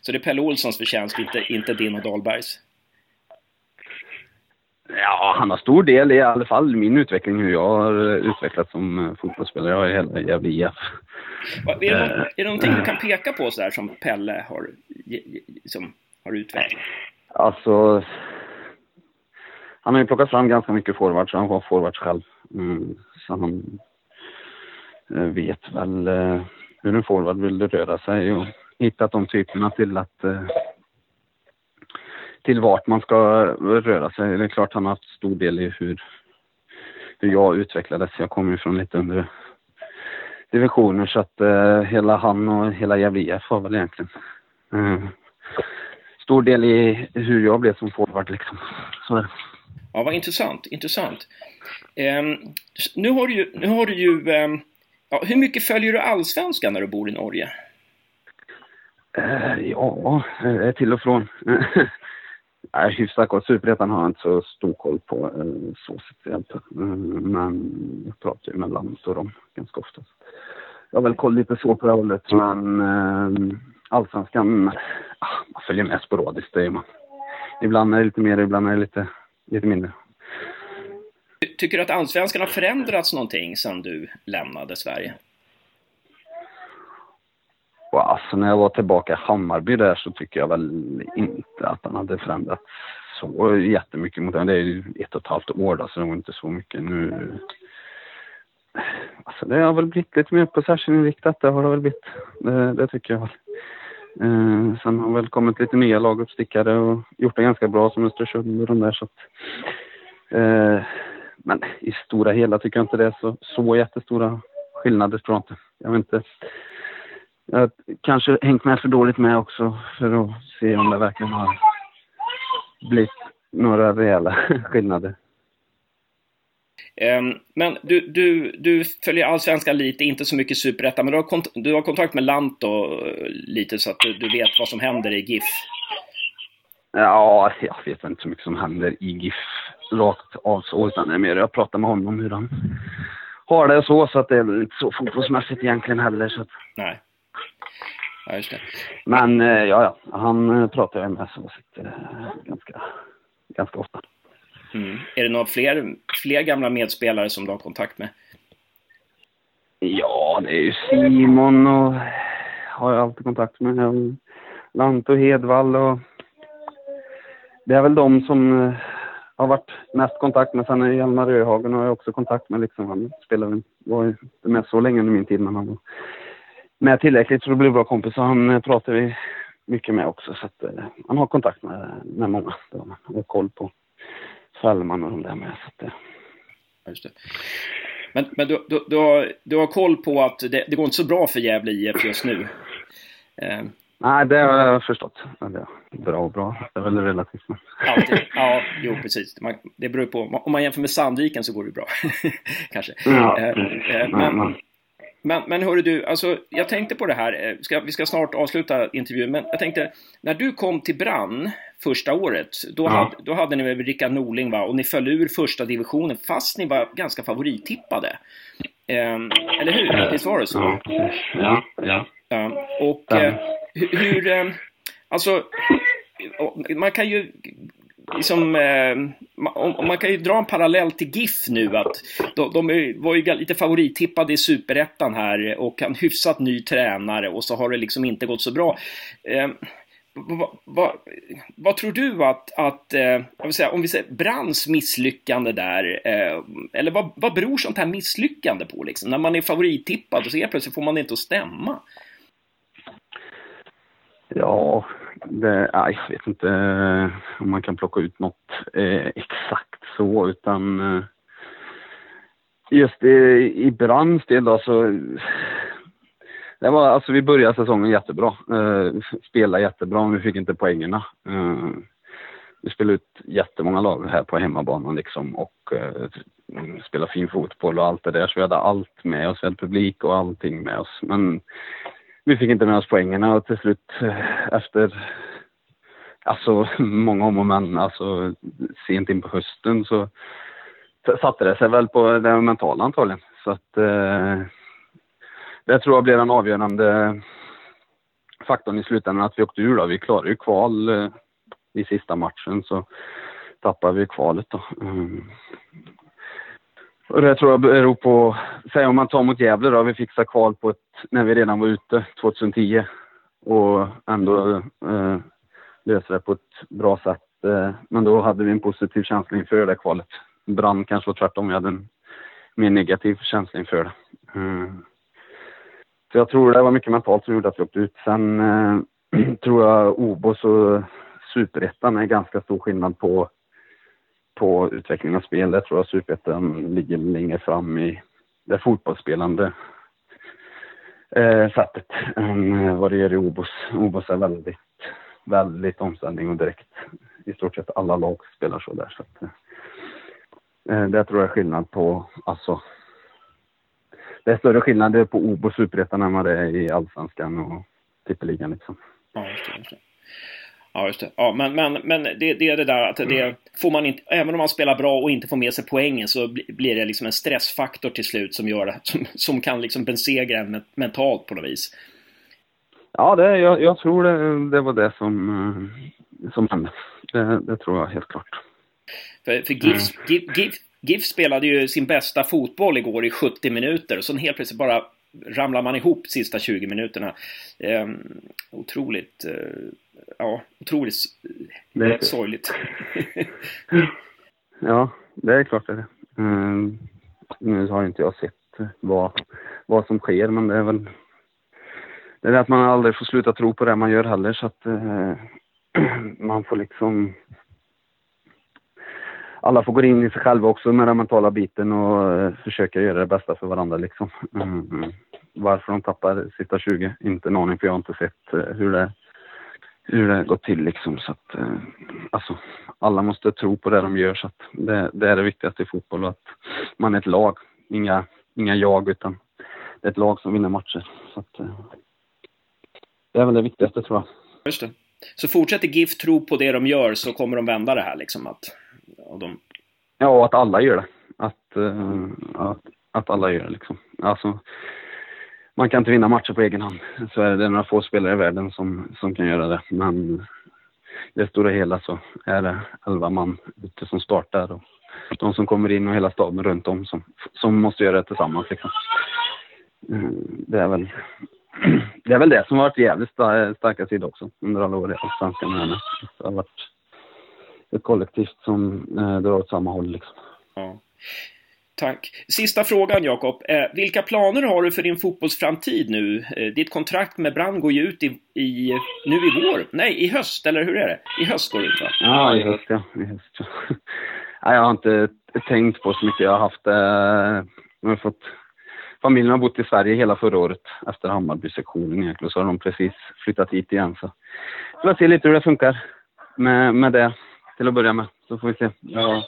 Så det är Pelle Olssons förtjänst, inte, inte din och Dahlbergs? Ja, han har stor del i alla fall min utveckling, hur jag har utvecklats som eh, fotbollsspelare. Jag är hela Gävle IF. Är det, någon, är det någonting du kan peka på sådär som Pelle har som har utvecklat? Alltså, han har ju plockat fram ganska mycket forwards, han var forwards själv. Mm, så han eh, vet väl eh, hur en forward vill röra sig och hittat de typerna till att eh, till vart man ska röra sig. Det är klart han har haft stor del i hur, hur jag utvecklades. Jag kommer ju från lite under divisioner så att eh, hela han och hela Gävle IF har väl egentligen eh, stor del i hur jag blev som forward liksom. Så är det. Ja, vad intressant, intressant. Um, nu har du ju, nu har du ju um, ja, hur mycket följer du allsvenskan när du bor i Norge? Uh, ja, uh, till och från. Nej, hyfsat koll. Superettan har jag inte så stor koll på eh, så sett mm, Men jag pratar ju med landet och dem ganska ofta. Jag har väl koll lite så på det hållet, men eh, allsvenskan, ah, man följer med sporadiskt, det är man. Ibland är det lite mer, ibland är det lite, lite mindre. Tycker du att allsvenskan har förändrats någonting sedan du lämnade Sverige? Alltså när jag var tillbaka i Hammarby där så tycker jag väl inte att han hade förändrats så jättemycket mot den. Det är ju ett och ett halvt år då, så det var inte så mycket nu. Alltså det har väl blivit lite mer possession-inriktat, det har det väl blivit. Det, det tycker jag väl. Eh, sen har väl kommit lite nya laguppstickare och gjort det ganska bra som Östersund och de där så att, eh, Men i stora hela tycker jag inte det är så, så jättestora skillnader tror jag inte. Jag vet inte. Jag har kanske hängt med för dåligt med också för att se om det verkligen har blivit några rejäla skillnader. Um, men du, du, du följer allsvenskan lite, inte så mycket superettan, men du har, kont du har kontakt med Lanto eh, lite så att du, du, vet vad som händer i GIF? Ja, jag vet inte så mycket som händer i GIF rakt av så, utan det är mer jag pratar med honom hur han har det och så, så att det är inte så fotbollsmässigt egentligen heller. Så att... Nej. Ja, just det. Men eh, ja, ja, han eh, pratar jag med så ganska, ganska ofta. Mm. Är det några fler, fler gamla medspelare som du har kontakt med? Ja, det är ju Simon och har jag alltid kontakt med. Lanto Hedvall och det är väl de som eh, har varit mest kontakt med. Sen är Hjalmar Röhagen har jag också kontakt med. Liksom. Han spelade, var inte med så länge under min tid, men han med tillräckligt för att bli bra kompis. Så han eh, pratar vi mycket med också. Så att, eh, han har kontakt med, med många och koll på Salman och de där med. Så att, det. Men, men du, du, du, har, du har koll på att det, det går inte så bra för Gävle IF just nu? Eh. Nej, det har jag förstått. Bra och bra, det är väl relativt. Det, ja, jo precis. Man, det beror på. Om man jämför med Sandviken så går det bra. Kanske. Ja, eh, eh, men, Men, men hörru du, alltså, jag tänkte på det här, eh, ska, vi ska snart avsluta intervjun, men jag tänkte, när du kom till Brann första året, då, Ja. hade, då hade ni med Rickard Norling va, och ni föll ur första divisionen fast ni var ganska favorittippade. Ehm, eller hur? Visst var det så? Ja, ja, ja. Ja, och eh, hur, hur eh, alltså, man kan ju liksom, eh, man kan ju dra en parallell till GIF nu att de, de var ju lite favorittippade i Superettan här och en hyfsat ny tränare och så har det liksom inte gått så bra. Eh, vad, vad, vad tror du att, att eh, jag vill säga, om vi säger Brands misslyckande där, eh, eller vad, vad beror sånt här misslyckande på liksom? När man är favorittippad och så helt plötsligt får man det inte att stämma. Ja, det, nej, jag vet inte eh, om man kan plocka ut något eh, exakt så, utan eh, just i, i Brands del då så det var, alltså vi började säsongen jättebra. Eh, spelade jättebra, men vi fick inte poängerna. Eh, vi spelade ut jättemånga lag här på hemmabanan liksom och eh, spelade fin fotboll och allt det där. Så vi hade allt med oss, vi hade publik och allting med oss. Men vi fick inte med oss poängerna och till slut eh, efter alltså många om och men, alltså sent in på hösten så satte det sig väl på det mentala antagligen. Så att eh, det tror jag blev den avgörande faktorn i slutändan att vi åkte ur då. Vi klarade ju kval eh, i sista matchen så tappade vi kvalet då. Mm. Och det tror jag beror på, säg om man tar mot Gävle då, vi fixade kval på ett, när vi redan var ute 2010 och ändå eh, löste det på ett bra sätt. Eh, men då hade vi en positiv känsla inför det kvalet. Brann kanske var tvärtom, vi hade en mer negativ känsla inför det. Mm. Så jag tror det var mycket mentalt som gjorde att vi åkte ut. Sen eh, tror jag Obos och Superettan är ganska stor skillnad på på utveckling av spel. Där tror jag Superettan ligger längre fram i det fotbollsspelande eh, sättet än eh, vad det gör i Obos. Obos är väldigt, väldigt omställning och direkt. I stort sett alla lag spelar så där. Så att, eh, eh det tror jag är skillnad på, alltså det är större skillnad på Obos och Superettan än vad det är i Allsvenskan och Tippeligan liksom. Ja, okay, okay. Ja, just det. Ja, men, men, men det, det är det där att det får man inte, även om man spelar bra och inte får med sig poängen så bli- blir det liksom en stressfaktor till slut som gör som, som kan liksom besegra en men- mentalt på något vis. Ja, det, jag, jag tror det, det var det som, eh, som hände. Det, det tror jag helt klart. För, för GIF, GIF, GIF, GIF spelade ju sin bästa fotboll igår i 70 minuter och sen helt plötsligt bara ramlar man ihop sista 20 minuterna. Eh, otroligt, eh, ja, otroligt Det, sorgligt. ja, det är klart det är. Mm, nu har inte jag sett vad, vad som sker, men det är väl det är att man aldrig får sluta tro på det man gör heller, så att eh, man får liksom alla får gå in i sig själva också med den mentala biten och eh, försöka göra det bästa för varandra liksom. Mm. Varför de tappar sista 20, inte en aning för jag har inte sett eh, hur det hur det gått till liksom så att eh, alltså alla måste tro på det de gör så att det, det är det viktigaste i fotboll att man är ett lag, inga, inga jag utan det är ett lag som vinner matcher så att eh, det är väl det viktigaste tror jag. Just det. Så fortsätter GIF tro på det de gör så kommer de vända det här liksom. Att, och de, Ja, och att alla gör det. Att, eh, att, att alla gör det liksom. Alltså, man kan inte vinna matcher på egen hand. Så är det några få spelare i världen som, som kan göra det. Men i det stora hela så är det elva man ute som startar och de som kommer in och hela staben runt om som, som måste göra det tillsammans liksom. Eh, det är väl det är väl det som har varit jävligt starka sida också under alla år i Allsvenskan. Det har varit ett kollektivt som eh, drar åt samma håll liksom. ja. Tack. Sista frågan Jakob. Eh, vilka planer har du för din fotbollsframtid nu? Eh, ditt kontrakt med Brand går ju ut i, i, nu i vår. Nej, i höst, eller hur är det? I höst går det ut va? Ja, i höst ja. I höst, ja. Nej, jag har inte tänkt på så mycket. Jag har haft, eh, jag har fått, familjen har bott i Sverige hela förra året efter Hammarby-sektionen egentligen. Så har de precis flyttat hit igen. Så får jag se lite hur det funkar med, med det till att börja med. Så får vi se. Jag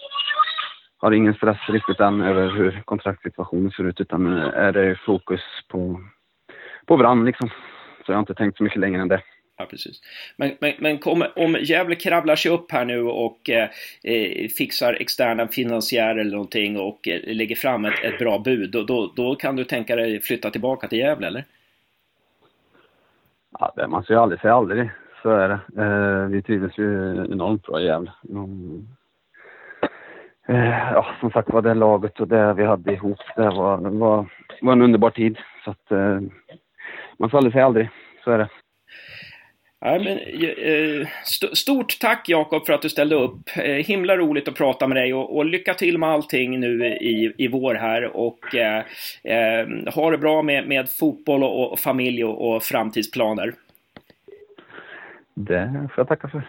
har ingen stress riktigt än över hur kontraktssituationen ser ut utan är det fokus på, på Brann liksom. Så jag har inte tänkt så mycket längre än det. Ja, precis. Men, men, men kom, om Gävle kravlar sig upp här nu och eh, eh, fixar externa finansiärer eller någonting och eh, lägger fram ett, ett bra bud, då, då, då, kan du tänka dig flytta tillbaka till Gävle, eller? Ja, det, man säger aldrig säga aldrig. Så är det. Eh, vi trivdes ju enormt bra i Gävle. Mm. Ja, som sagt var det laget och det vi hade ihop, det var, var, var en underbar tid. Så att, eh, man får aldrig säga aldrig. Så är det. Ja, men, eh, st stort tack Jakob för att du ställde upp. Eh, himla roligt att prata med dig och, och, lycka till med allting nu i, i vår här och eh, eh ha det bra med, med fotboll och, och familj och, och framtidsplaner. Det får jag tacka för.